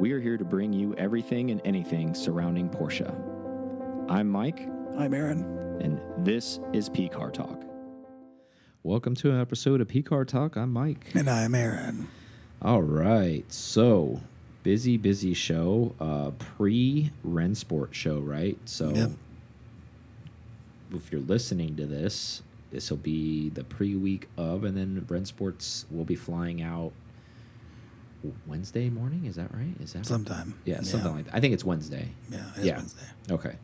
We are here to bring you everything and anything surrounding Porsche. I'm Mike, I'm Aaron. and this is P Car Talk. Welcome to an episode of P Car Talk. I'm Mike. And I'm Aaron. All right. So, busy, busy show. Uh, Pre Rennsport show, right? So, Yep. if you're listening to this, this will be the pre week of, and then Rennsports will be flying out Wednesday morning. Is that right? Is that Sometime. Yeah, something like that. I think it's Wednesday. Yeah, it's Yeah. Wednesday. Okay.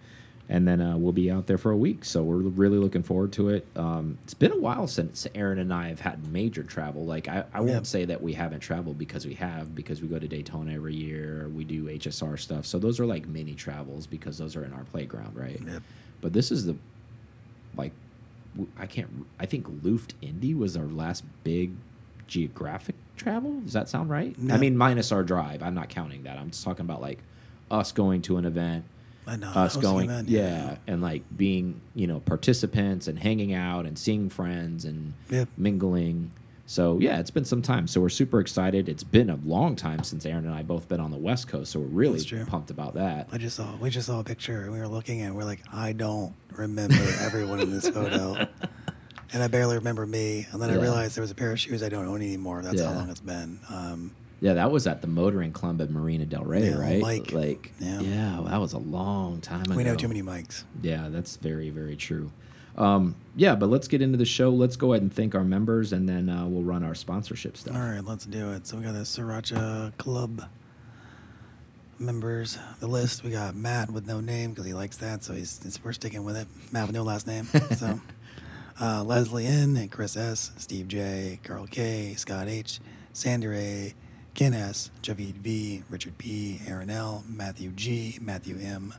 And then uh, we'll be out there for a week, so we're really looking forward to it. Um, it's been a while since Aaron and I have had major travel. Like I, I won't Yep. say that we haven't traveled because we have, because we go to Daytona every year. We do HSR stuff, so those are like mini travels because those are in our playground, right? Yep. But this is the like I can't. I think Luft Indy was our last big geographic travel. Does that sound right? I mean, minus our drive. I'm not counting that. I'm just talking about like us going to an event know. us going event, yeah and like being you know participants and hanging out and seeing friends and Yep. mingling so yeah it's been some time so we're super excited it's been a long time since aaron and i both been on the west coast so we're really pumped about that I just saw we just saw a picture and we were looking at it, we're like, I don't remember everyone in this photo. And I barely remember me. And then I Yeah. realized there was a pair of shoes I don't own anymore. That's how long it's been. Um, yeah that was at the motoring club at marina del rey Yeah, right Mike. like Yeah. yeah that was a long time ago we know too many mics. Yeah, that's very, very true. Um, yeah, but let's get into the show. Let's go ahead and thank our members, and then uh, we'll run our sponsorship stuff. All right, let's do it. So we got the Sriracha Club members. The list we got Matt with no name because he likes that, so he's, he's we're sticking with it. Matt with no last name. So uh, Leslie N and Chris S, Steve J, Carl K, Scott H, Sander A, Ken S, Javid V, Richard P, Aaron L, Matthew G, Matthew M,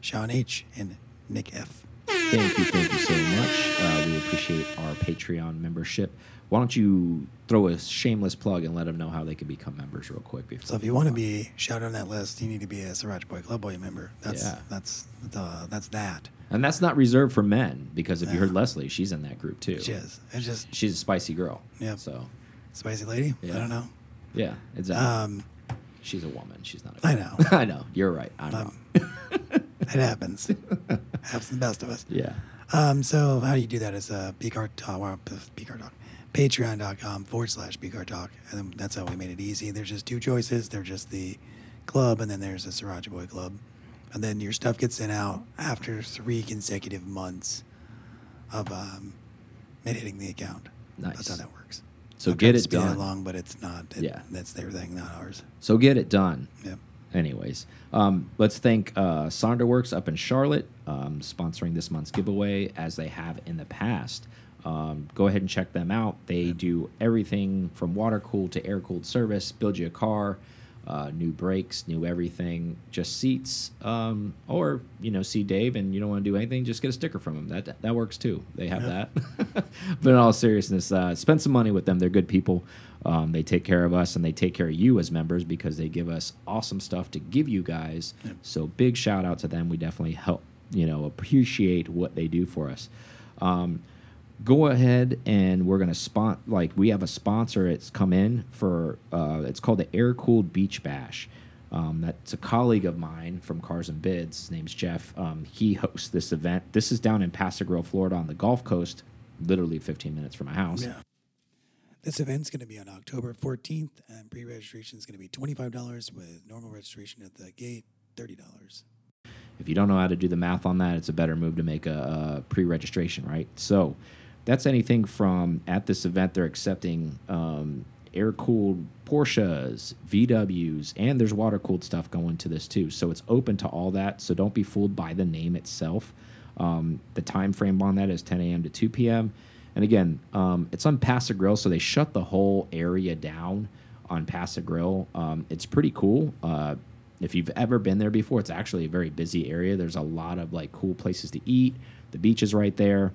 Sean H, and Nick F. Thank you, thank you so much. Uh, we appreciate our Patreon membership. Why don't you throw a shameless plug and let them know how they can become members real quick? Before So if you want to be shouted on that list, you need to be a Sriracha Boy Club Boy member. That's Yeah. that's the, that's that. And that's not reserved for men because if you heard Leslie, she's in that group too. She is it's just She's a spicy girl. Yep. So spicy lady. Yeah. I don't know. yeah, exactly. Um, she's a woman. She's not. A I know. I know. You're right. I'm Um, wrong. it happens. happens to the best of us. Yeah. Um, so how do you do that is uh, PCAR Talk, well, PCAR Talk, patreon.com forward slash PCAR Talk. And then that's how we made it easy. There's just two choices. There's just the club, and then there's the Sriracha Boy Club. And then your stuff gets sent out after three consecutive months of um, it hitting the account. Nice. That's how that works. So I've get it done. along, but it's not. It, Yeah. That's their thing, not ours. So get it done. Yep. Anyways, um, let's thank uh, Sonderworks up in Charlotte um, sponsoring this month's giveaway as they have in the past. Um, go ahead and check them out. They do everything from water cooled to air cooled service, build you a car, uh, new brakes, new everything, just seats. Um, or, you know, see Dave and you don't want to do anything, just get a sticker from them. That, that works too. They have that. but in all seriousness, uh, spend some money with them. They're good people. Um, they take care of us and they take care of you as members because they give us awesome stuff to give you guys. So big shout out to them. We definitely help, you know, appreciate what they do for us. Um, go ahead and we're gonna spot like we have a sponsor. It's come in for uh, it's called the Air Cooled Beach Bash. Um, that's a colleague of mine from Cars and Bids. His name's Jeff. Um, he hosts this event. This is down in Pass-a-Grille, Florida, on the Gulf Coast, literally 15 minutes from my house. Yeah. This event's going to be on October 14th, and pre-registration is going to be $25 with normal registration at the gate, $30. If you don't know how to do the math on that, it's a better move to make a, a pre-registration, right? So that's anything from at this event they're accepting um, air-cooled Porsches, VWs, and there's water-cooled stuff going to this too. So it's open to all that. So don't be fooled by the name itself. Um, the time frame on that is 10 a.m. to 2 p.m. And again, um, it's on Pass-a-Grille, so they shut the whole area down on Pass-a-Grille. Um, it's pretty cool. Uh, if you've ever been there before, it's actually a very busy area. There's a lot of like cool places to eat. The beach is right there.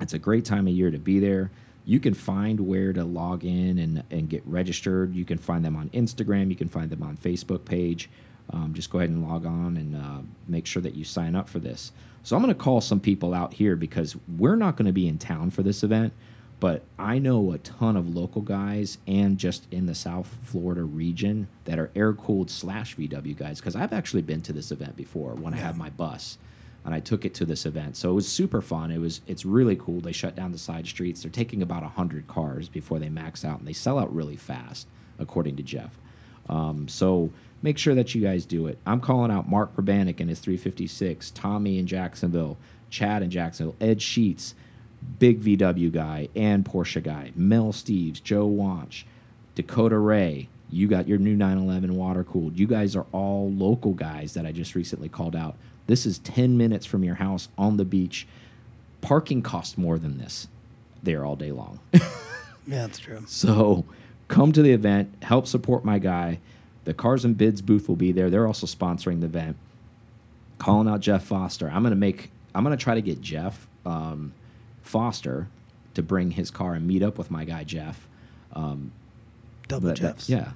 It's a great time of year to be there. You can find where to log in and, and get registered. You can find them on Instagram. You can find them on Facebook page. Um, just go ahead and log on and uh, make sure that you sign up for this. So I'm going to call some people out here because we're not going to be in town for this event, but I know a ton of local guys and just in the South Florida region that are air cooled slash VW guys because I've actually been to this event before when I had my bus and I took it to this event. So it was super fun. It was it's really cool. They shut down the side streets. They're taking about hundred cars before they max out, and they sell out really fast, according to Jeff. Um, so make sure that you guys do it. I'm calling out Mark Probanik and his 356, Tommy in Jacksonville, Chad in Jacksonville, Ed Sheets, big VW guy and Porsche guy, Mel Steves, Joe Wanch, Dakota Ray. You got your new 911 water cooled. You guys are all local guys that I just recently called out. This is 10 minutes from your house on the beach. Parking costs more than this there all day long. Yeah, that's true. So come to the event, help support my guy. The Cars and Bids booth will be there. They're also sponsoring the event. Calling out Jeff Foster. I'm gonna make. I'm gonna try to get Jeff um, Foster to bring his car and meet up with my guy Jeff. Um, Double that- Jeffs. yeah,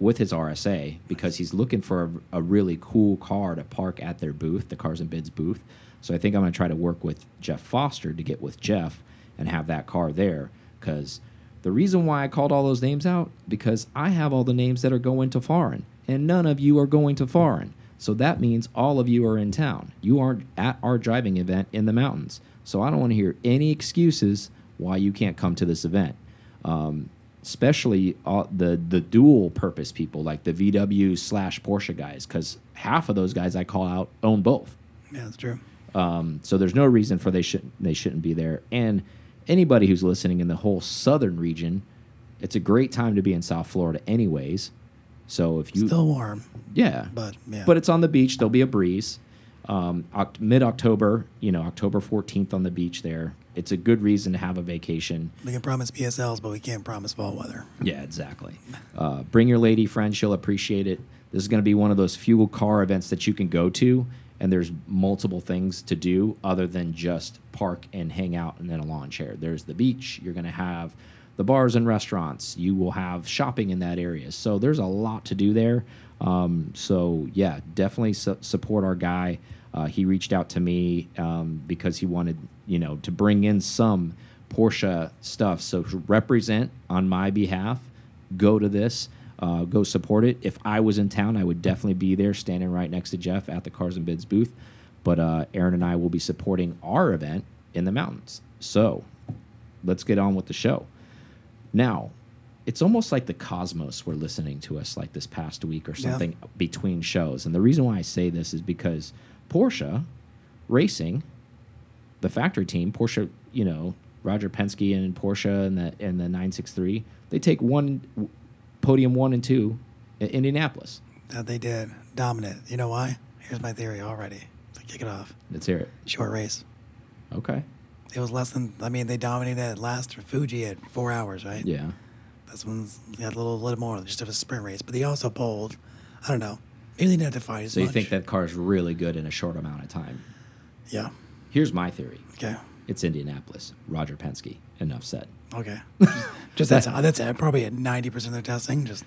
with his RSA because he's looking for a, a really cool car to park at their booth, the Cars and Bids booth. So I think I'm going to try to work with Jeff Foster to get with Jeff and have that car there because the reason why I called all those names out because I have all the names that are going to foreign and none of you are going to foreign. So that means all of you are in town. You aren't at our driving event in the mountains. So I don't want to hear any excuses why you can't come to this event. Um, especially uh, the the dual purpose people like the VW slash Porsche guys, because half of those guys I call out own both. Yeah, that's true. Um, so there's no reason for they shouldn't they shouldn't be there. And anybody who's listening in the whole southern region, it's a great time to be in South Florida, anyways. So if you Still warm, yeah, but yeah. but it's on the beach. There'll be a breeze. Um, Mid October, you know, October 14th on the beach there. It's a good reason to have a vacation. we can promise PSLs, but we can't promise fall weather. Yeah, exactly. Uh, bring your lady friend; she'll appreciate it. This is going to be one of those fuel car events that you can go to, and there's multiple things to do other than just park and hang out and then a lawn chair. There's the beach. You're going to have the bars and restaurants. You will have shopping in that area. So there's a lot to do there. Um, so yeah, definitely su support our guy. Uh, he reached out to me um, because he wanted, you know, to bring in some Porsche stuff. So to represent on my behalf, go to this, uh, go support it. If I was in town, I would definitely be there, standing right next to Jeff at the Cars and Bids booth. But uh, Aaron and I will be supporting our event in the mountains. So let's get on with the show. Now, it's almost like the cosmos were listening to us like this past week or Yeah. something between shows. And the reason why I say this is because Porsche Racing, the factory team, Porsche, you know, Roger Penske and Porsche and the and the 963, they take one podium one and two in Indianapolis. That they did. Dominant. You know why? Here's my theory already. To kick it off. Let's hear it. Short race. Okay. It was less than, I mean, they dominated that last Fuji at four hours, right? Yeah. This one's got a little, little more, just of a sprint race. But they also pulled, I don't know, maybe they didn't have to fight as So you think that car is really good in a short amount of time? Yeah. Here's my theory. Okay. It's Indianapolis. Roger Penske. Enough said. Okay. just that's that's. Probably at ninety percent of their testing. Just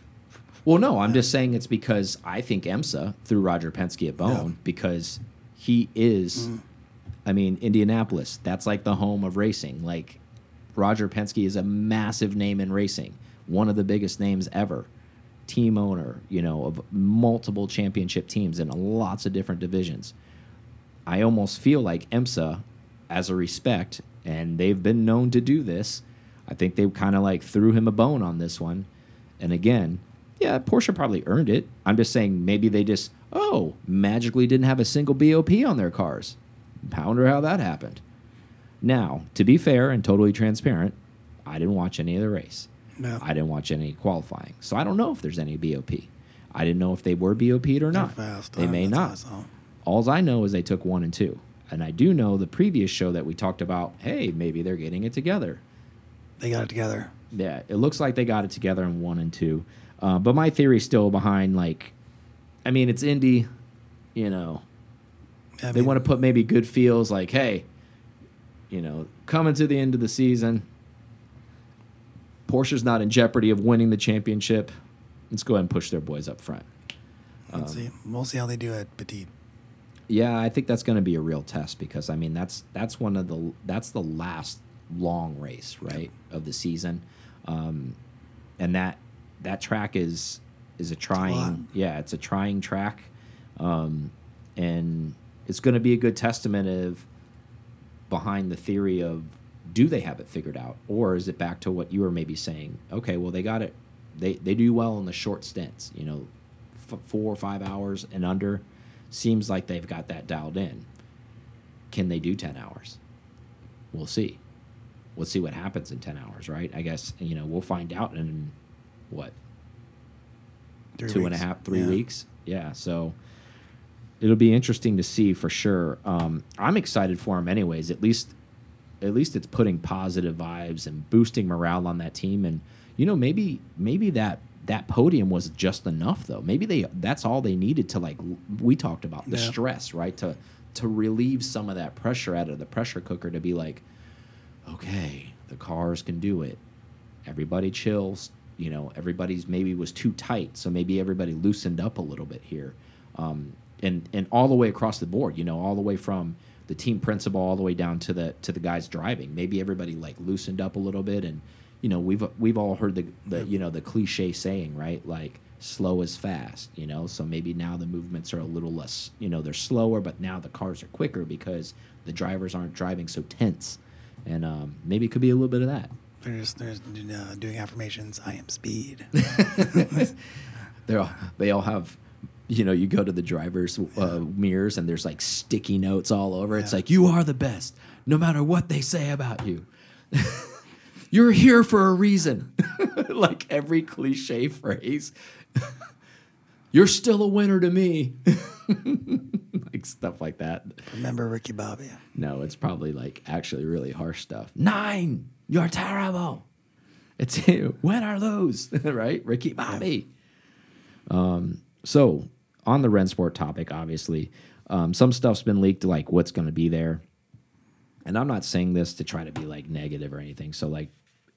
Well, no, I'm just saying it's because I think IMSA threw Roger Penske a bone Yeah. because he is, Mm. I mean, Indianapolis. That's like the home of racing. Like Roger Penske is a massive name in racing, one of the biggest names ever. Team owner, you know, of multiple championship teams in lots of different divisions. I almost feel like IMSA, as a respect, and they've been known to do this. I think they kind of like threw him a bone on this one. And again, yeah, Porsche probably earned it. I'm just saying maybe they just, oh, magically didn't have a single BOP on their cars. I wonder how that happened. Now, to be fair and totally transparent, I didn't watch any of the race. No. I didn't watch any qualifying. So I don't know if there's any BOP. I didn't know if they were BOP'd or not. fast. They Uh, may that's what I not. Alls I know is they took one and two. And I do know the previous show that we talked about, hey, maybe they're getting it together. They got it together. Yeah, it looks like they got it together in one and two. Uh, but my theory still behind, like, I mean, it's Indy, you know, I they mean, want to put maybe good feels like, hey, you know, coming to the end of the season, Porsche's not in jeopardy of winning the championship. Let's go ahead and push their boys up front. Let's um, see. We'll see how they do at Petit. Yeah, I think that's going to be a real test because I mean that's that's one of the that's the last long race, right, of the season, um, and that that track is is a trying, yeah, it's a trying track, um, and it's going to be a good testament of behind the theory of do they have it figured out or is it back to what you were maybe saying okay well they got it they they do well in the short stints you know four or five hours and under seems like they've got that dialed in can they do 10 hours we'll see we'll see what happens in 10 hours right i guess you know we'll find out in what Three two and a weeks. half, three Yeah. weeks. Yeah, so it'll be interesting to see for sure. Um, I'm excited for them anyways. At least, at least it's putting positive vibes and boosting morale on that team. And you know, maybe maybe that that podium was just enough, though. Maybe they that's all they needed to like we talked about the Yeah. stress, right? To to relieve some of that pressure out of the pressure cooker to be like, okay, the cars can do it everybody chills you know everybody's maybe was too tight so maybe everybody loosened up a little bit here um, and and all the way across the board you know all the way from the team principal all the way down to the to the guys driving. Maybe everybody like loosened up a little bit and you know we've we've all heard the the you know the cliche saying right? Like slow is fast you know? So maybe now the movements are a little less you know they're slower but now the cars are quicker because the drivers aren't driving so tense. And um, maybe it could be a little bit of that. They're just they're just, uh, doing affirmations. I am speed. They're all, they all have, you know, you go to the driver's uh, mirrors and there's like sticky notes all over. It's like, you are the best, no matter what they say about you. You're here for a reason. like every cliche phrase. You're still a winner to me. like stuff like that. Remember Ricky Bobby. No, it's probably like actually really harsh stuff. Nine, you're terrible. It's win or lose, right? Ricky Bobby. Um, so on the Rennsport topic, obviously, um, some stuff's been leaked, like what's going to be there. And I'm not saying this to try to be like negative or anything. So like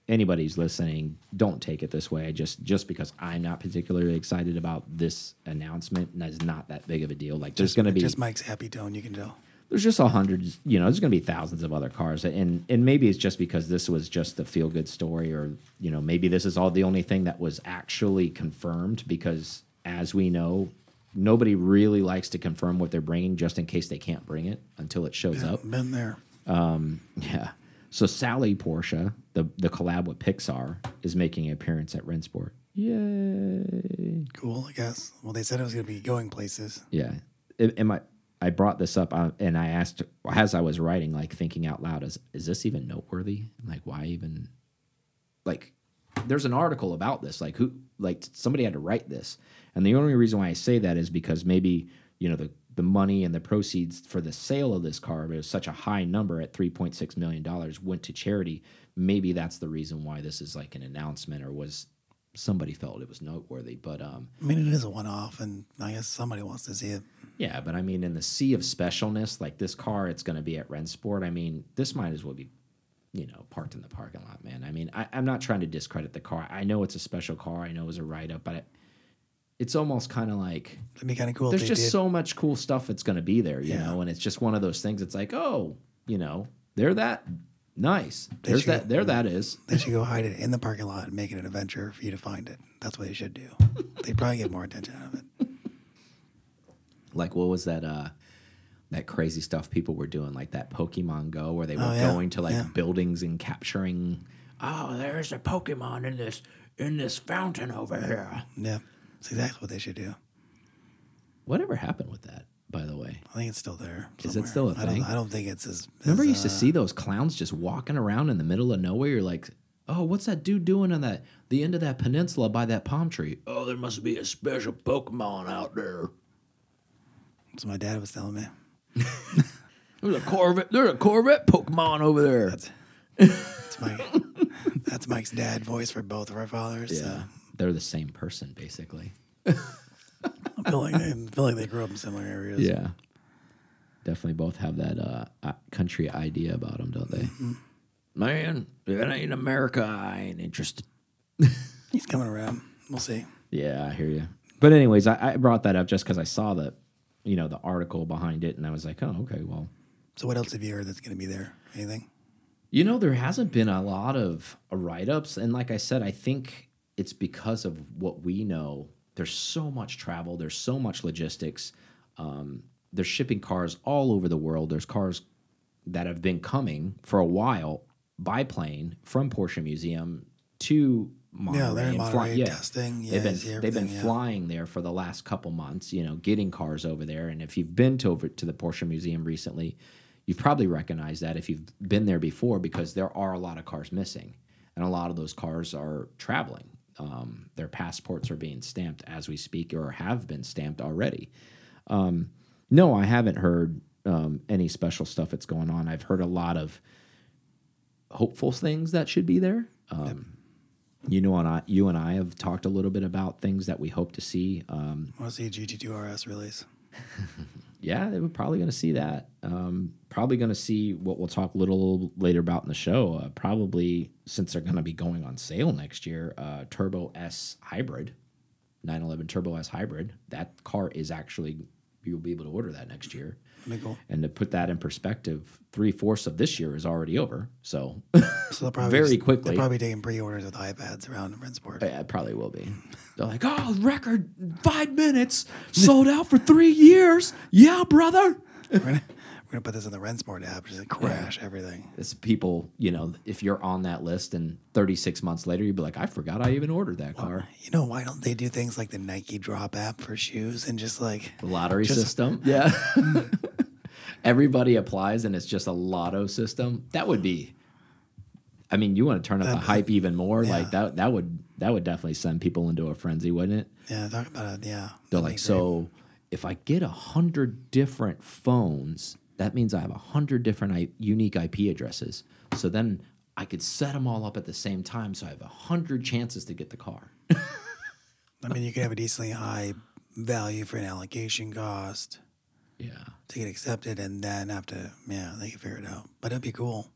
anybody's listening, don't take it this way. Just just because I'm not particularly excited about this announcement, and that's not that big of a deal. Like there's going to be just Mike's happy tone. You can tell. there's just a hundred you know there's going to be thousands of other cars and and maybe it's just because this was just a feel good story or you know maybe this is all the only thing that was actually confirmed because as we know nobody really likes to confirm what they're bringing just in case they can't bring it until it shows up Been there. yeah so sally porsche the the collab with pixar is making an appearance at rennsport yay Cool, I guess. Well, they said it was going to be going places. Yeah. Am- Am I? I brought this up uh, and I asked as I was writing, like thinking out loud, is is this even noteworthy? Like, why even? Like, there's an article about this. Like, who? Like, somebody had to write this, and the only reason why I say that is because maybe you know the the money and the proceeds for the sale of this car was such a high number at 3.6 million dollars went to charity. Maybe that's the reason why this is like an announcement or was somebody felt it was noteworthy. But um, I mean, it is a one-off, and I guess somebody wants to see it. yeah, but I mean, in the sea of specialness, like this car, it's going to be at Rennsport. I mean, this might as well be, you know, parked in the parking lot, man. I mean, I, I'm not trying to discredit the car. I know it's a special car. I know it was a write up, but it, it's almost kind of like It'd be kind of cool. there's just did. so much cool stuff that's going to be there, you Yeah. know, and it's just one of those things. It's like, oh, you know, they're that nice. They There's should- that. There that is. They should go hide it in the parking lot and make it an adventure for you to find it. That's what they should do. They'd probably get more attention out of it. like what was that uh that crazy stuff people were doing like that pokemon go where they were Oh, yeah, going to like yeah. buildings and capturing oh there's a pokemon in this in this fountain over here Yeah, it's exactly what they should do. whatever happened with that by the way I think it's still there. Is it somewhere. still a I don't, thing? I don't think it's as. remember as, you used to uh, see those clowns just walking around in the middle of nowhere you're like oh what's that dude doing on that the end of that peninsula by that palm tree oh there must be a special pokemon out there That's what my dad was telling me. there's a corvette there's a corvette pokemon over there That's, that's Mike. that's Mike's dad voice for both of our fathers. yeah So they're the same person basically I feel like I feel like they grew up in similar areas. Yeah. Definitely both have that uh, country idea about them, don't they? Man, if it ain't America, I ain't interested. he's coming around. We'll see. Yeah, I hear you. But anyways, I, I brought that up just because I saw the, you know, the article behind it, and I was like, oh, okay, well, So what else have you heard that's going to be there? Anything? You know, there hasn't been a lot of write ups. And like I said, I think it's because of what we know. There's so much travel, there's so much logistics. Um, they're shipping cars all over the world. There's cars that have been coming for a while by plane from Porsche Museum to Monterey. Yeah, they're in Monterey yeah. testing. Yeah, they've been they've been yeah. flying there for the last couple months. You know, getting cars over there. And if you've been to over to the Porsche Museum recently, you've probably recognized that if you've been there before because there are a lot of cars missing, and a lot of those cars are traveling. Um, their passports are being stamped as we speak, or have been stamped already. Um, no, I haven't heard um, any special stuff that's going on. I've heard a lot of hopeful things that should be there. Um, You know, and I, you and I have talked a little bit about things that we hope to see. Um, I want to see a GT2 RS release. yeah, we're probably going to see that. Um, probably going to see what we'll talk a little later about in the show. Uh, probably since they're going to be going on sale next year, uh, Turbo S Hybrid, 911 Turbo S Hybrid. That car is actually you'll be able to order that next year. That'd be cool. And to put that in perspective, three fourths of this year is already over. So So they'll probably Very quickly. They're probably taking pre-orders with iPads around Rennsport. yeah, it probably will be. They're like, oh, record five minutes sold out for three years. Yeah, brother. We're, gonna, put this in the Rennsport app, just like crash everything. It's people, you know, if you're on that list and 36 months later, you'd be like, I forgot I even ordered that car. You know why don't they do things like the Nike Drop app for shoes and just like The lottery Just- system. Yeah. Everybody applies and it's just a lotto system. That would be. I mean, you want to turn up the uh, hype even more? yeah. Like that. That would that would definitely send people into a frenzy, wouldn't it? yeah, talk about it. Yeah, They're like, so if I get a hundred different phones, that means I have a hundred different I- unique IP addresses. So then I could set them all up at the same time, so I have a hundred chances to get the car. I mean, you could have a decently high value for an allocation cost Yeah. to get accepted, and then have to yeah, they can figure it out. But it'd be cool.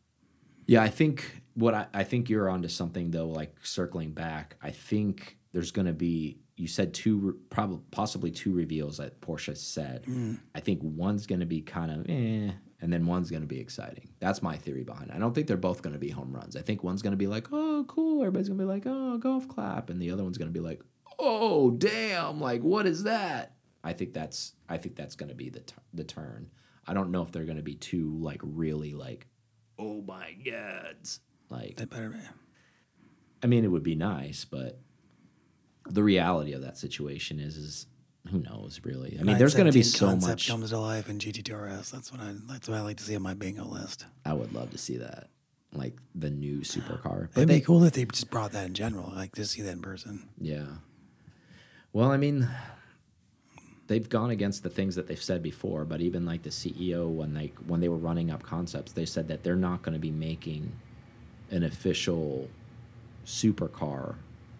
Yeah, I think what I, I think you're onto something though. Like circling back, I think there's going to be. You said two, probably possibly two reveals that Porsche said. I think one's going to be kind of eh, and then one's going to be exciting. That's my theory behind. it. I don't think they're both going to be home runs. I think one's going to be like, oh, cool. Everybody's going to be like, oh, golf clap, and the other one's going to be like, oh, damn, like what is that? I think that's I think that's going to be the t- the turn. I don't know if they're going to be two like really like oh my gods. Like, They better be. I mean, it would be nice, but the reality of that situation is, is who knows really? I mean, there's going to be 917 so concept much. comes to life in GT2 That's what I. That's what I like to see on my bingo list. I would love to see that, like the new supercar. But It'd they, be cool if they just brought that in general. Like to see that in person. yeah. Well, I mean, they've gone against the things that they've said before. But even like the CEO, when they when they were running up concepts, they said that they're not going to be making an official supercar.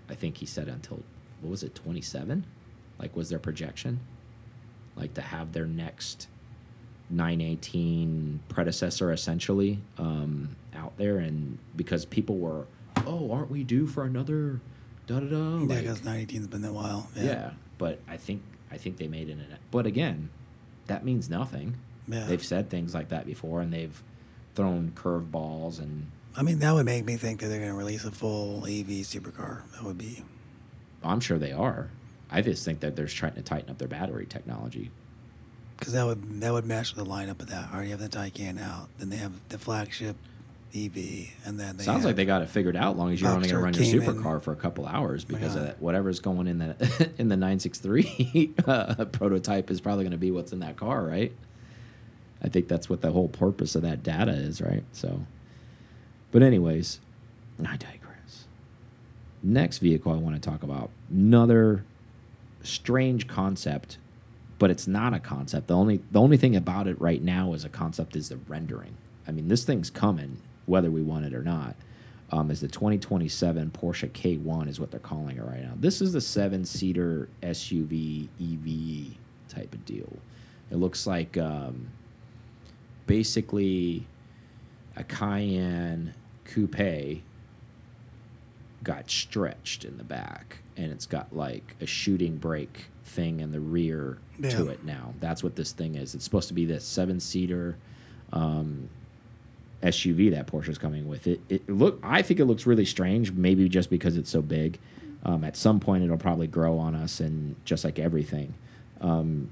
I think he said until what was it, twenty seven? Like was their projection? Like to have their next nine eighteen predecessor essentially um, out there, and because people were, oh, aren't we due for another? Da da da. yeah, because 918's been a while. Yeah. yeah. but I think I think they made it. An, but again, that means nothing. Yeah. They've said things like that before, and they've thrown curveballs and I mean, that would make me think that they're going to release a full EV supercar. That would be. I'm sure they are. I just think that they're trying to tighten up their battery technology. Because that would that would match the lineup of that. Already have the Taycan out. Then they have the flagship EV, and then they Sounds like they got it figured out. Long as you're only going to run your came in- supercar for a couple hours, because of that, whatever's going in the in the 963 uh, prototype is probably going to be what's in that car, right? I think that's what the whole purpose of that data is, right? So, but anyways, I digress. Next vehicle I want to talk about another strange concept, but it's not a concept. The only the only thing about it right now as a concept is the rendering. I mean, this thing's coming whether we want it or not. Um, is the 2027 Porsche K1 is what they're calling it right now. This is the seven seater SUV EV type of deal. It looks like um, basically a Cayenne coupe got stretched in the back and it's got like a shooting brake thing in the rear to it now. That's what this thing is. It's supposed to be this seven seater. Um, SUV that Porsche's coming with. It, it look I think it looks really strange, maybe just because it's so big. Um, at some point, it'll probably grow on us, and just like everything. Um,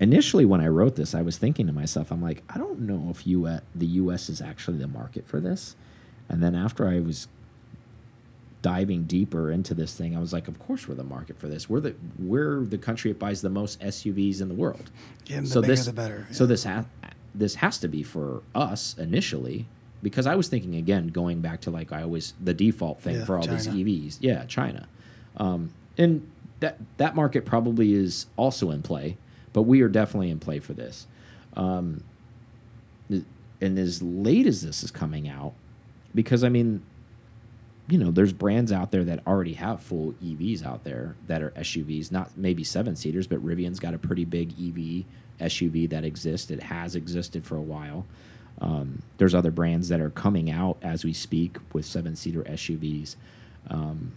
initially, when I wrote this, I was thinking to myself, I'm like, I don't know if you the U.S. is actually the market for this. And then after I was diving deeper into this thing, I was like, of course we're the market for this. We're the we're the country that buys the most SUVs in the world. Yeah, the so bigger this the better. so this ha this has to be for us initially because I was thinking again going back to like I always the default thing Yeah, for all these EVs. Yeah, China. Um, and that that market probably is also in play, but we are definitely in play for this. Um, and as late as this is coming out, because I mean, you know, there's brands out there that already have full EVs out there that are SUVs, not maybe seven seaters, but Rivian's got a pretty big EV SUV that exists. It has existed for a while. Um, there's other brands that are coming out as we speak with seven seater SUVs. Um,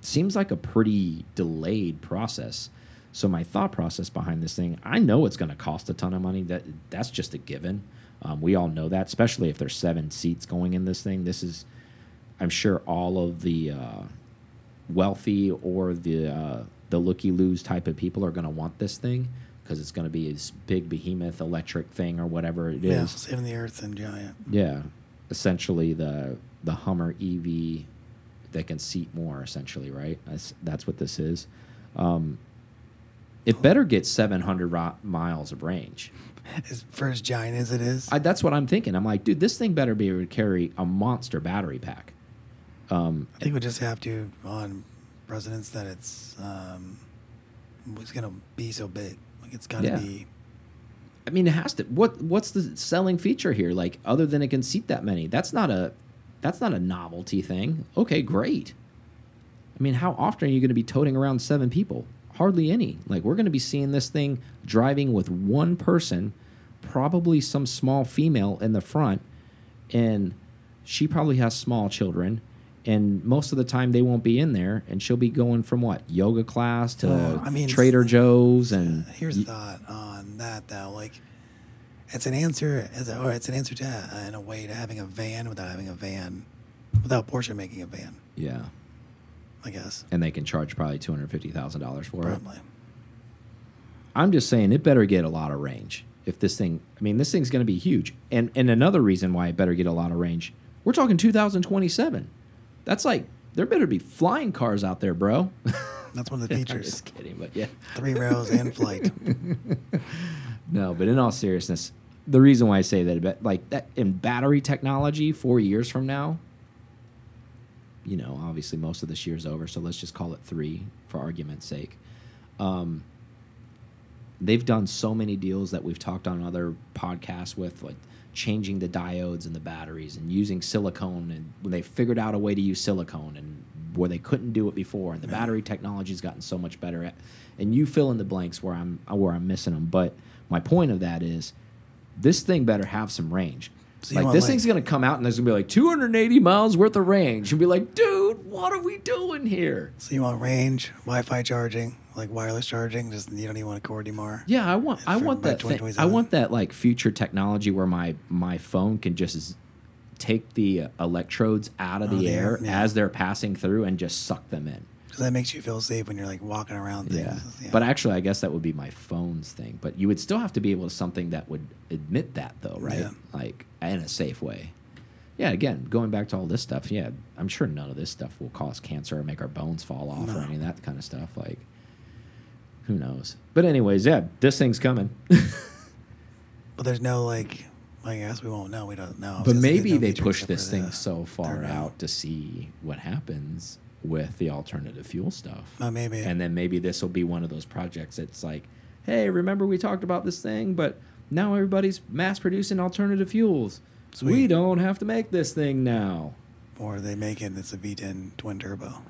seems like a pretty delayed process. So my thought process behind this thing, I know it's going to cost a ton of money. That that's just a given. Um, we all know that, especially if there's seven seats going in this thing. This is, I'm sure, all of the uh, wealthy or the uh, the looky loos type of people are going to want this thing because it's going to be this big behemoth electric thing or whatever it is. yeah, saving the earth and giant. Yeah, essentially the the Hummer EV that can seat more. Essentially, right? That's that's what this is. Um, it better get 700 miles of range. As for as giant as it is, I, that's what I'm thinking. I'm like, dude, this thing better be able to carry a monster battery pack. Um, I think we just have to on presidents that it's um, it's gonna be so big. Like it's gotta Yeah. be. I mean, it has to. What what's the selling feature here? Like, other than it can seat that many, that's not a that's not a novelty thing. Okay, great. I mean, how often are you going to be toting around seven people? Hardly any. Like, we're going to be seeing this thing driving with one person, probably some small female in the front, and she probably has small children. And most of the time, they won't be in there, and she'll be going from what yoga class to I mean, Trader Joe's, and Here's a thought on that though. Like, it's an answer, as a, or it's an answer to uh, in a way to having a van without having a van, without Porsche making a van. yeah. I guess and they can charge probably two hundred fifty thousand dollars for it. probably. I'm just saying it better get a lot of range. If this thing, I mean, this thing's going to be huge, and and another reason why it better get a lot of range. We're talking 2027. That's like there better be flying cars out there, bro. That's one of the I'm features. just kidding, but yeah. Three rows and flight. No, but in all seriousness, the reason why I say that, like that in battery technology, four years from now, you know, obviously most of this year's over, so let's just call it three for argument's sake. Um, they've done so many deals that we've talked on other podcasts with, like changing the diodes and the batteries and using silicone, and when they figured out a way to use silicone and where they couldn't do it before, and the battery technology's gotten so much better at, and you fill in the blanks where I'm where I'm missing them, but my point of that is this thing better have some range. So like this like- thing's gonna come out and there's gonna be like 280 miles worth of range and be like, dude, what are we doing here? So you want range, Wi-Fi charging, like wireless charging. Just you don't even want a cord anymore. Yeah, I want I want that thing, I want that like future technology where my my phone can just take the uh, electrodes out of Oh, the air air, yeah. as they're passing through and just suck them in. Because that makes you feel safe when you're like walking around Yeah. things. But actually, I guess that would be my phone's thing. But you would still have to be able to something that would admit that, though, right? Yeah. Like in a safe way. Yeah. Again, going back to all this stuff. Yeah, I'm sure none of this stuff will cause cancer or make our bones fall off or any of that kind of stuff. Like, who knows? But anyways, yeah, this thing's coming. But there's no like. I guess we won't know. We don't know. but maybe no they push this thing so far out to see what happens with the alternative fuel stuff. Oh, maybe. And then maybe this will be one of those projects It's like, hey, remember we talked about this thing, but now everybody's mass producing alternative fuels. So we don't have to make this thing now. Or they make it. It's a V10 twin turbo.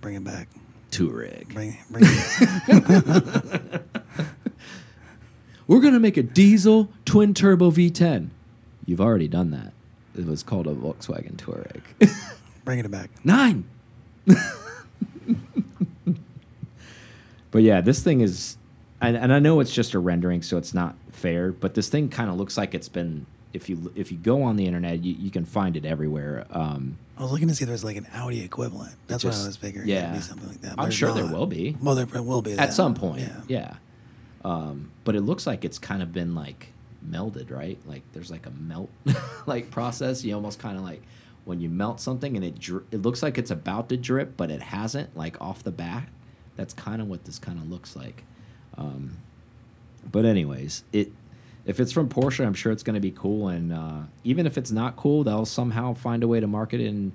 Bring it back. Touareg. Bring bring it. We're going to make a diesel twin turbo V10. You've already done that. It was called a Volkswagen Touareg. bring it back. Nine. but yeah, this thing is, and, and I know it's just a rendering, so it's not fair. But this thing kind of looks like it's been if you if you go on the internet, you, you can find it everywhere. Um, I was looking to see if there's like an Audi equivalent. That's what I was figuring. yeah. It'd be something like that. I'm there's sure there will be. Well, there will be at that. some point. Yeah. Yeah. Um, but it looks like it's kind of been like melded, right? Like there's like a melt like process. You almost kind of like when you melt something and it dri it looks like it's about to drip, but it hasn't like off the bat. That's kind of what this kind of looks like. Um, but anyways, it if it's from Porsche, I'm sure it's going to be cool. And uh, even if it's not cool, they'll somehow find a way to market it and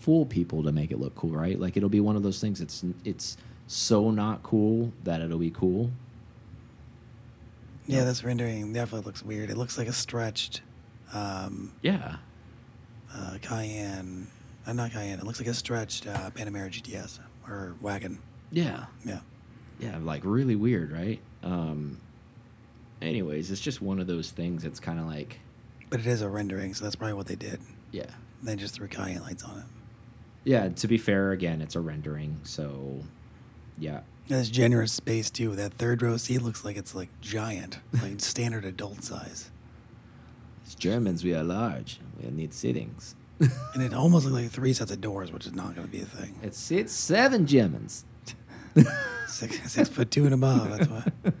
fool people to make it look cool, right? Like it'll be one of those things. It's it's so not cool that it'll be cool. Yeah, this rendering definitely looks weird. It looks like a stretched um, Yeah, uh, Cayenne. Uh, not Cayenne. It looks like a stretched uh, Panamera GTS or wagon. yeah, Yeah. yeah. Like really weird, right? Um. Anyways, it's just one of those things. It's kind of like, But it is a rendering, so that's probably what they did. yeah, They just threw Cayenne lights on it. yeah. To be fair, again, it's a rendering, so yeah, it's generous space too. That third row seat looks like it's like giant, like standard adult size. As Germans, we are large. We need sittings. And it almost looks like three sets of doors, which is not going to be a thing. It sits seven Germans. Six, six foot two and above. That's why.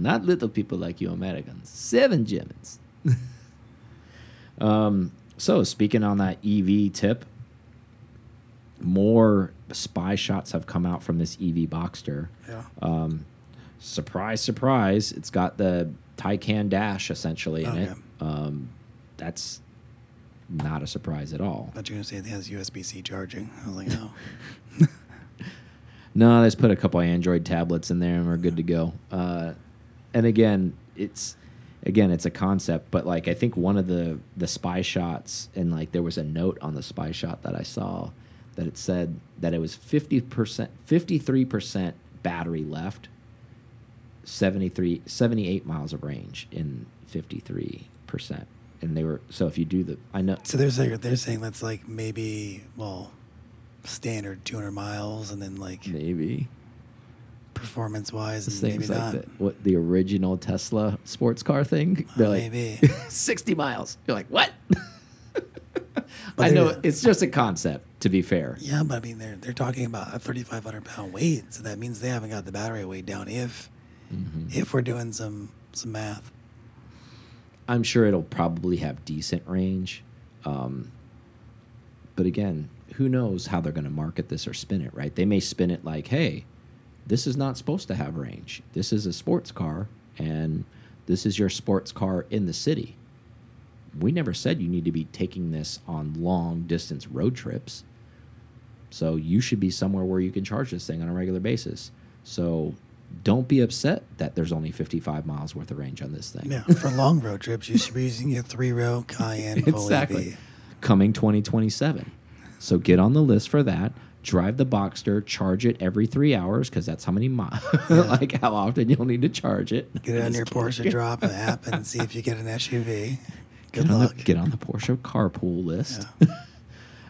Not little people like you Americans. Seven Germans. um, so, speaking on that EV tip, more spy shots have come out from this EV Boxster. Yeah. Um, surprise, surprise, it's got the Taycan Dash essentially in it. Okay. Um, that's not a surprise at all. But you're going to say it has USB C charging. I was like, no. No, let's put a couple Android tablets in there and we're good to go. Uh, and again, it's again it's a concept, but like I think one of the the spy shots and like there was a note on the spy shot that I saw that it said that it was fifty percent, fifty three percent battery left, 73, 78 miles of range in fifty three percent. And they were so if you do the I know So they're saying, they're saying that's like maybe, well, standard 200 miles and then like maybe performance wise, This maybe thing's like not. the, what the original Tesla sports car thing. They're Uh, like maybe. sixty miles. You're like what? I know it's just a concept. To be fair, Yeah, but I mean, they're they're talking about a 3,500 pound weight, so that means they haven't got the battery weight down. If Mhm. if we're doing some some math, I'm sure it'll probably have decent range. Um, but again, who knows how they're going to market this or spin it? Right? They may spin it like, "Hey, this is not supposed to have range. This is a sports car, and this is your sports car in the city." we never said you need to be taking this on long distance road trips. So you should be somewhere where you can charge this thing on a regular basis. So don't be upset that there's only 55 miles worth of range on this thing. yeah, for long road trips, you should be using your three row Cayenne exactly. Coming 2027. So get on the list for that. Drive the Boxster, charge it every three hours because that's how many miles, like how often you'll need to charge it. Get it on your Porsche drop app and see if you get an SUV. Good Get on, luck. the, get on the Porsche carpool list.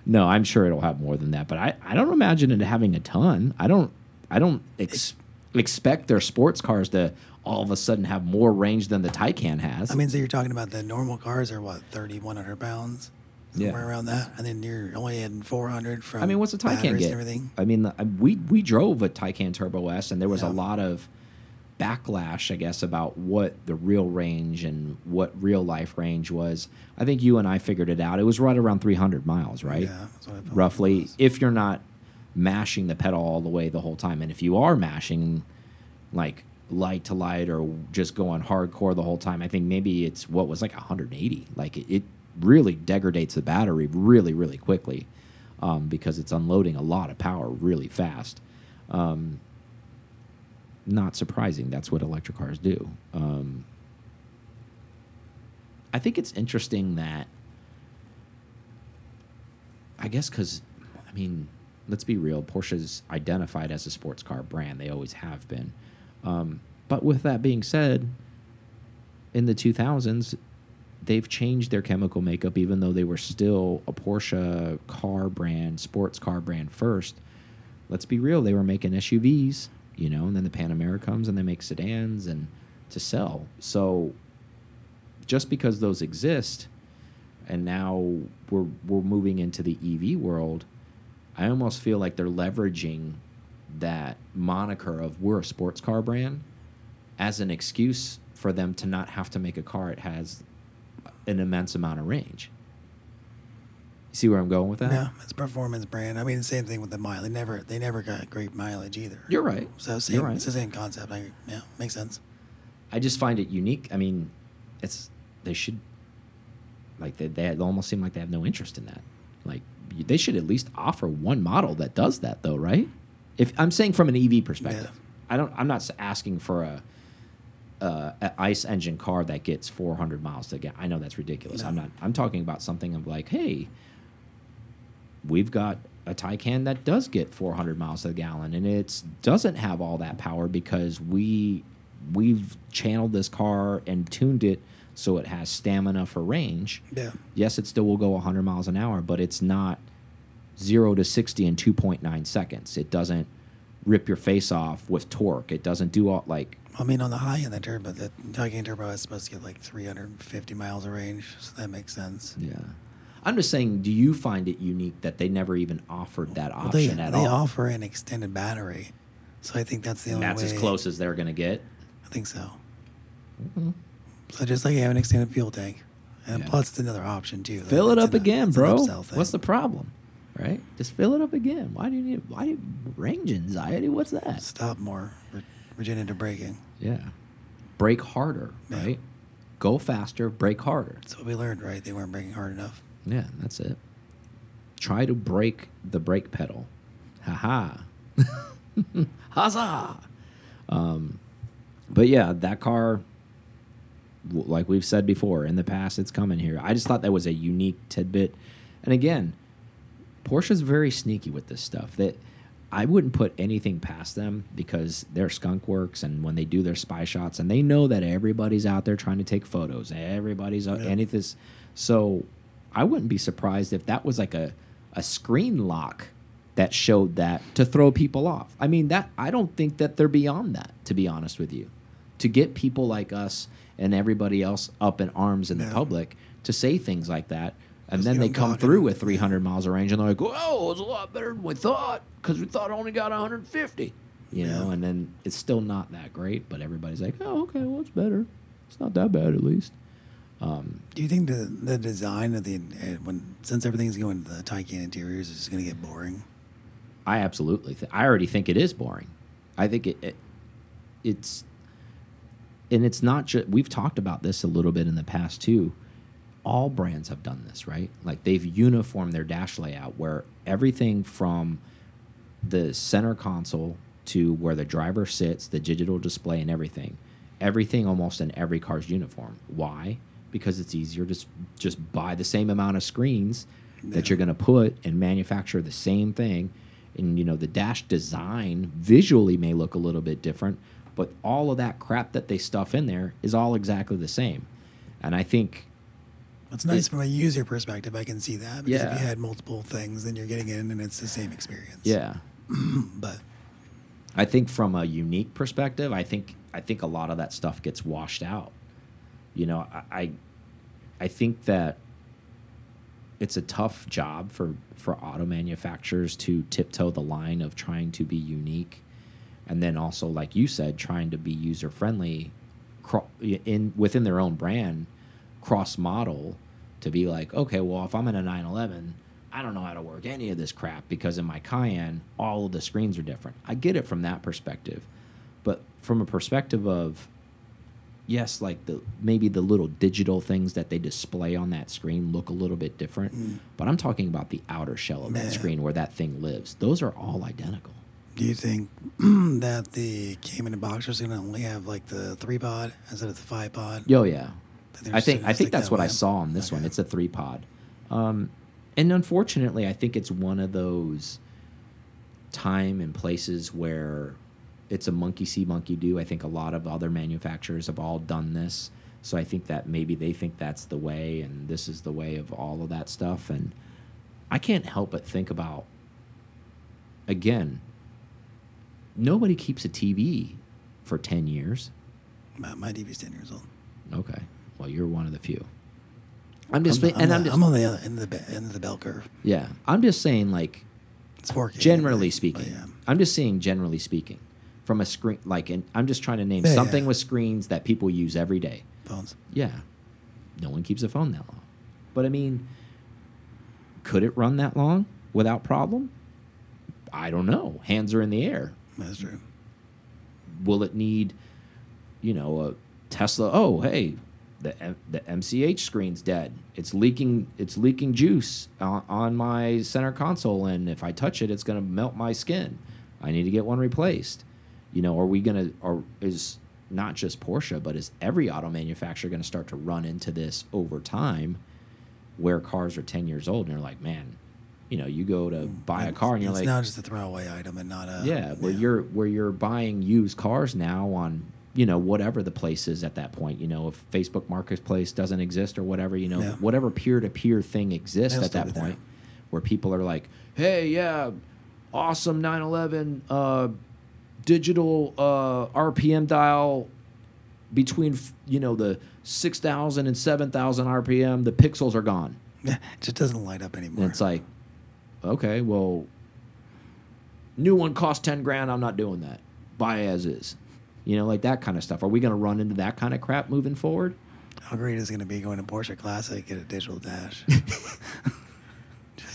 no, I'm sure it'll have more than that, but I, I don't imagine it having a ton. I don't I don't ex expect their sports cars to all of a sudden have more range than the Taycan has. I mean, so you're talking about the normal cars are what 3,100 pounds, Yeah. somewhere around that, and then you're only adding 400 from. I mean, what's a Taycan get? Everything. I mean, I- we we drove a Taycan Turbo S, and there was a lot of backlash, I guess, about what the real range and what real life range was. I think you and I figured it out. It was right around 300 miles, right? Yeah, that's what I felt like it Roughly, if you're not mashing the pedal all the way the whole time, and if you are mashing, like light to light or just going hardcore the whole time, I think maybe it's what was like 180. Like it, it really degrades the battery really, really quickly um, because it's unloading a lot of power really fast. Um, not surprising. That's what electric cars do. Um, I think it's interesting that, I guess, because, I mean, let's be real, Porsche's identified as a sports car brand. They always have been. Um, but with that being said, in the 2000s, they've changed their chemical makeup, even though they were still a Porsche car brand, sports car brand first. Let's be real, they were making SUVs, you know, and then the Panamera comes and they make sedans and to sell. So just because those exist, and now we're we're moving into the EV world, I almost feel like they're leveraging that moniker of we're a sports car brand as an excuse for them to not have to make a car it has an immense amount of range. You see where I'm going with that? Yeah, it's performance brand. I mean, same thing with the mile. They never they never got great mileage either. You're right. So same, You're right. it's the same concept. I, yeah, makes sense. I just find it unique. I mean, it's they should like they they almost seem like they have no interest in that. Like they should at least offer one model that does that, though, right? If I'm saying from an EV perspective, I don't. I'm not asking for a. Uh, an ice engine car that gets 400 miles to get. I know that's ridiculous. I'm not. I'm talking about something of like, hey, we've got a Taycan that does get 400 miles to the gallon, and it doesn't have all that power because we we've channeled this car and tuned it so it has stamina for range. Yeah. Yes, it still will go 100 miles an hour, but it's not zero to 60 in 2.9 seconds. It doesn't rip your face off with torque. It doesn't do all like I mean, on the high end, the turbo, the Taycan turbo is supposed to get like 350 miles of range, so that makes sense. yeah. I'm just saying, do you find it unique that they never even offered that Well, they option at they all? offer an extended battery, so I think that's the and only that's way. as close as they're going to get. I think so. Mm-hmm. So just like you have an extended fuel tank, and Yeah. plus it's another option too. Fill it up an- again, bro. What's the problem? Right? Just fill it up again. Why do you need why do you, range anxiety? What's that? Stop more re- regenerative braking. Yeah. Brake harder, Yeah. right? Go faster, brake harder. That's what we learned, right? They weren't braking hard enough. Yeah, that's it. Try to break the brake pedal. Ha ha. Huzzah! Um, but yeah, that car, like we've said before, in the past, it's coming here. I just thought that was a unique tidbit. And again, Porsche's very sneaky with this stuff. That I wouldn't put anything past them because they're skunk works and when they do their spy shots and they know that everybody's out there trying to take photos. Everybody's out Yeah. this so I wouldn't be surprised if that was like a a screen lock that showed that to throw people off. I mean that I don't think that they're beyond that to be honest with you. To get people like us and everybody else up in arms in the public to say things like that and then they come through with 300 miles of range and they're like, "Whoa, it's a lot better than we thought because we thought I only got 150." You know, Yeah. and then it's still not that great, but everybody's like, "Oh, okay, well, it's better. It's not that bad at least." Um, Do you think the the design of the uh, when since everything's going to the Taycan interiors is going to get boring? I absolutely. I already think it is boring. I think it, it it's and it's not just we've talked about this a little bit in the past too. All brands have done this, right? Like they've uniformed their dash layout where everything from the center console to where the driver sits, the digital display and everything. Everything almost in every car's uniform. Why? Because it's easier to just buy the same amount of screens that you're going to put and manufacture the same thing. And you know, the dash design visually may look a little bit different, but all of that crap that they stuff in there is all exactly the same. And I think It's nice from a user perspective. I can see that because Yeah. if you had multiple things, then you're getting in and it's the same experience. yeah, But I think from a unique perspective, I think I think a lot of that stuff gets washed out. You know, I I, I think that it's a tough job for for auto manufacturers to tiptoe the line of trying to be unique, and then also, like you said, trying to be user friendly, in within their own brand, cross model to be like, okay, well, if I'm in a 911, I don't know how to work any of this crap because in my Cayenne, all of the screens are different. I get it from that perspective, but from a perspective of yes, like the maybe the little digital things that they display on that screen look a little bit different, mm. but I'm talking about the outer shell of that screen where that thing lives. Those are all identical. do you think that the Cayman and Boxster is going to only have like the three pod instead of the five pod? Yo, oh, yeah. I think I think that's that what I saw on this one. It's a three pod, um, and unfortunately, I think it's one of those time and places where it's a monkey see, monkey do. I think a lot of other manufacturers have all done this, so I think that maybe they think that's the way, and this is the way of all of that stuff. And I can't help but think about again. Nobody keeps a TV for ten years. My, my DV's ten years old. Okay. Well, you're one of the few. I'm just, I'm, saying- and the, I'm just, I'm on the other end of the, end of the bell curve. yeah, I'm just saying, like, It's 4K. generally anyway, speaking, but yeah. I'm just saying, generally speaking, from a screen, like, and I'm just trying to name Yeah, something yeah. with screens that people use every day. Phones. Yeah, no one keeps a phone that long. But I mean, could it run that long without problem? I don't know. Hands are in the air. That's true. will it need, you know, a Tesla? Oh, hey, the M the MCH screen's dead. It's leaking. It's leaking juice on, on my center console, and if I touch it, it's going to melt my skin. I need to get one replaced. You know, are we going to? Or is not just Porsche, but is every auto manufacturer going to start to run into this over time, where cars are ten years old and you're like, man, you know, you go to mm, buy a car and you're it's like, it's now just a throwaway item and not a. yeah, where you're where you're buying used cars now on you know whatever the place is at that point. You know, if Facebook Marketplace doesn't exist or whatever, you know, Yeah. whatever peer to peer thing exists at that there. point, where people are like, hey, yeah, awesome 911 uh, digital uh, RPM dial between you know the 6,000 and 7,000 RPM, the pixels are gone. it just doesn't light up And anymore. it's like, okay, well, new one costs 10 grand. I'm not doing that. Buy as is. You know, like that kind of stuff. Are we going to run into that kind of crap moving forward? How great is going to be going to Porsche Classic, get a digital dash?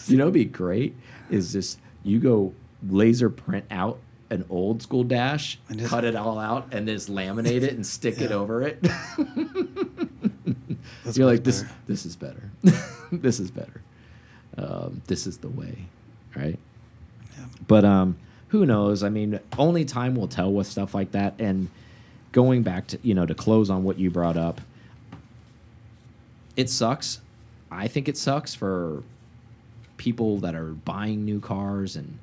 You know, be great is just you go laser print out an old school dash, And just- cut it all out, and just laminate it and stick it over it. You're like, this, better. this is better. this is better. Um, this is the way, right? Yeah. But um, who knows? I mean, only time will tell with stuff like that. And going back to you know to close on what you brought up, it sucks. I think it sucks for people that are buying new cars and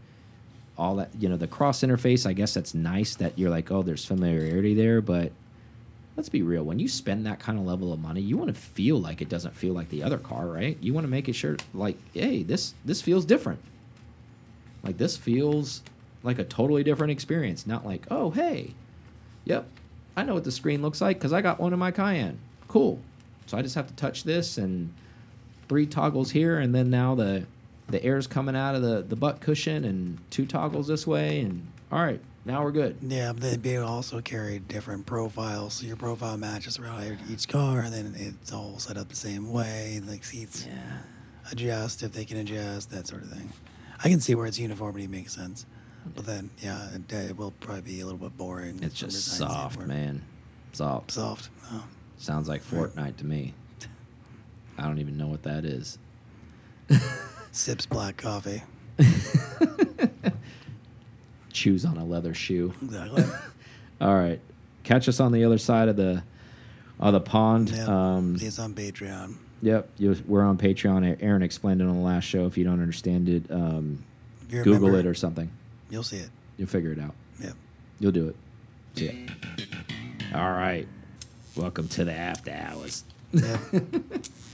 all that. You know, the cross interface. I guess that's nice that you're like, oh, there's familiarity there, but let's be real. When you spend that kind of level of money, you want to feel like it doesn't feel like the other car, right? You want to make it sure, like, hey, this this feels different. Like this feels like a totally different experience. Not like, oh, hey, yep, I know what the screen looks like because I got one in my Cayenne. Cool. So I just have to touch this and three toggles here, and then now the the air's coming out of the the butt cushion and two toggles this way, and all right, now we're good. Yeah, but they'd be also carry different profiles. So your profile matches around each car, and then it's all set up the same way. Like seats Yeah. adjust if they can adjust, that sort of thing. I can see where its uniformity makes sense. But then, yeah, it, it will probably be a little bit boring. It's just soft, standpoint. man. Soft. Soft. Oh. Sounds like Fortnite to me. I don't even know what that is. Sips black coffee. Chews on a leather shoe. Exactly. All right. Catch us on the other side of the of the pond. Yep. Um, See us on Patreon. yep. You, we're on Patreon. Aaron explained it on the last show. If you don't understand it, um, Google remember, it or something. You'll see it. You'll figure it out. Yep. You'll do it. See ya. All right. Welcome to the after hours. Yep.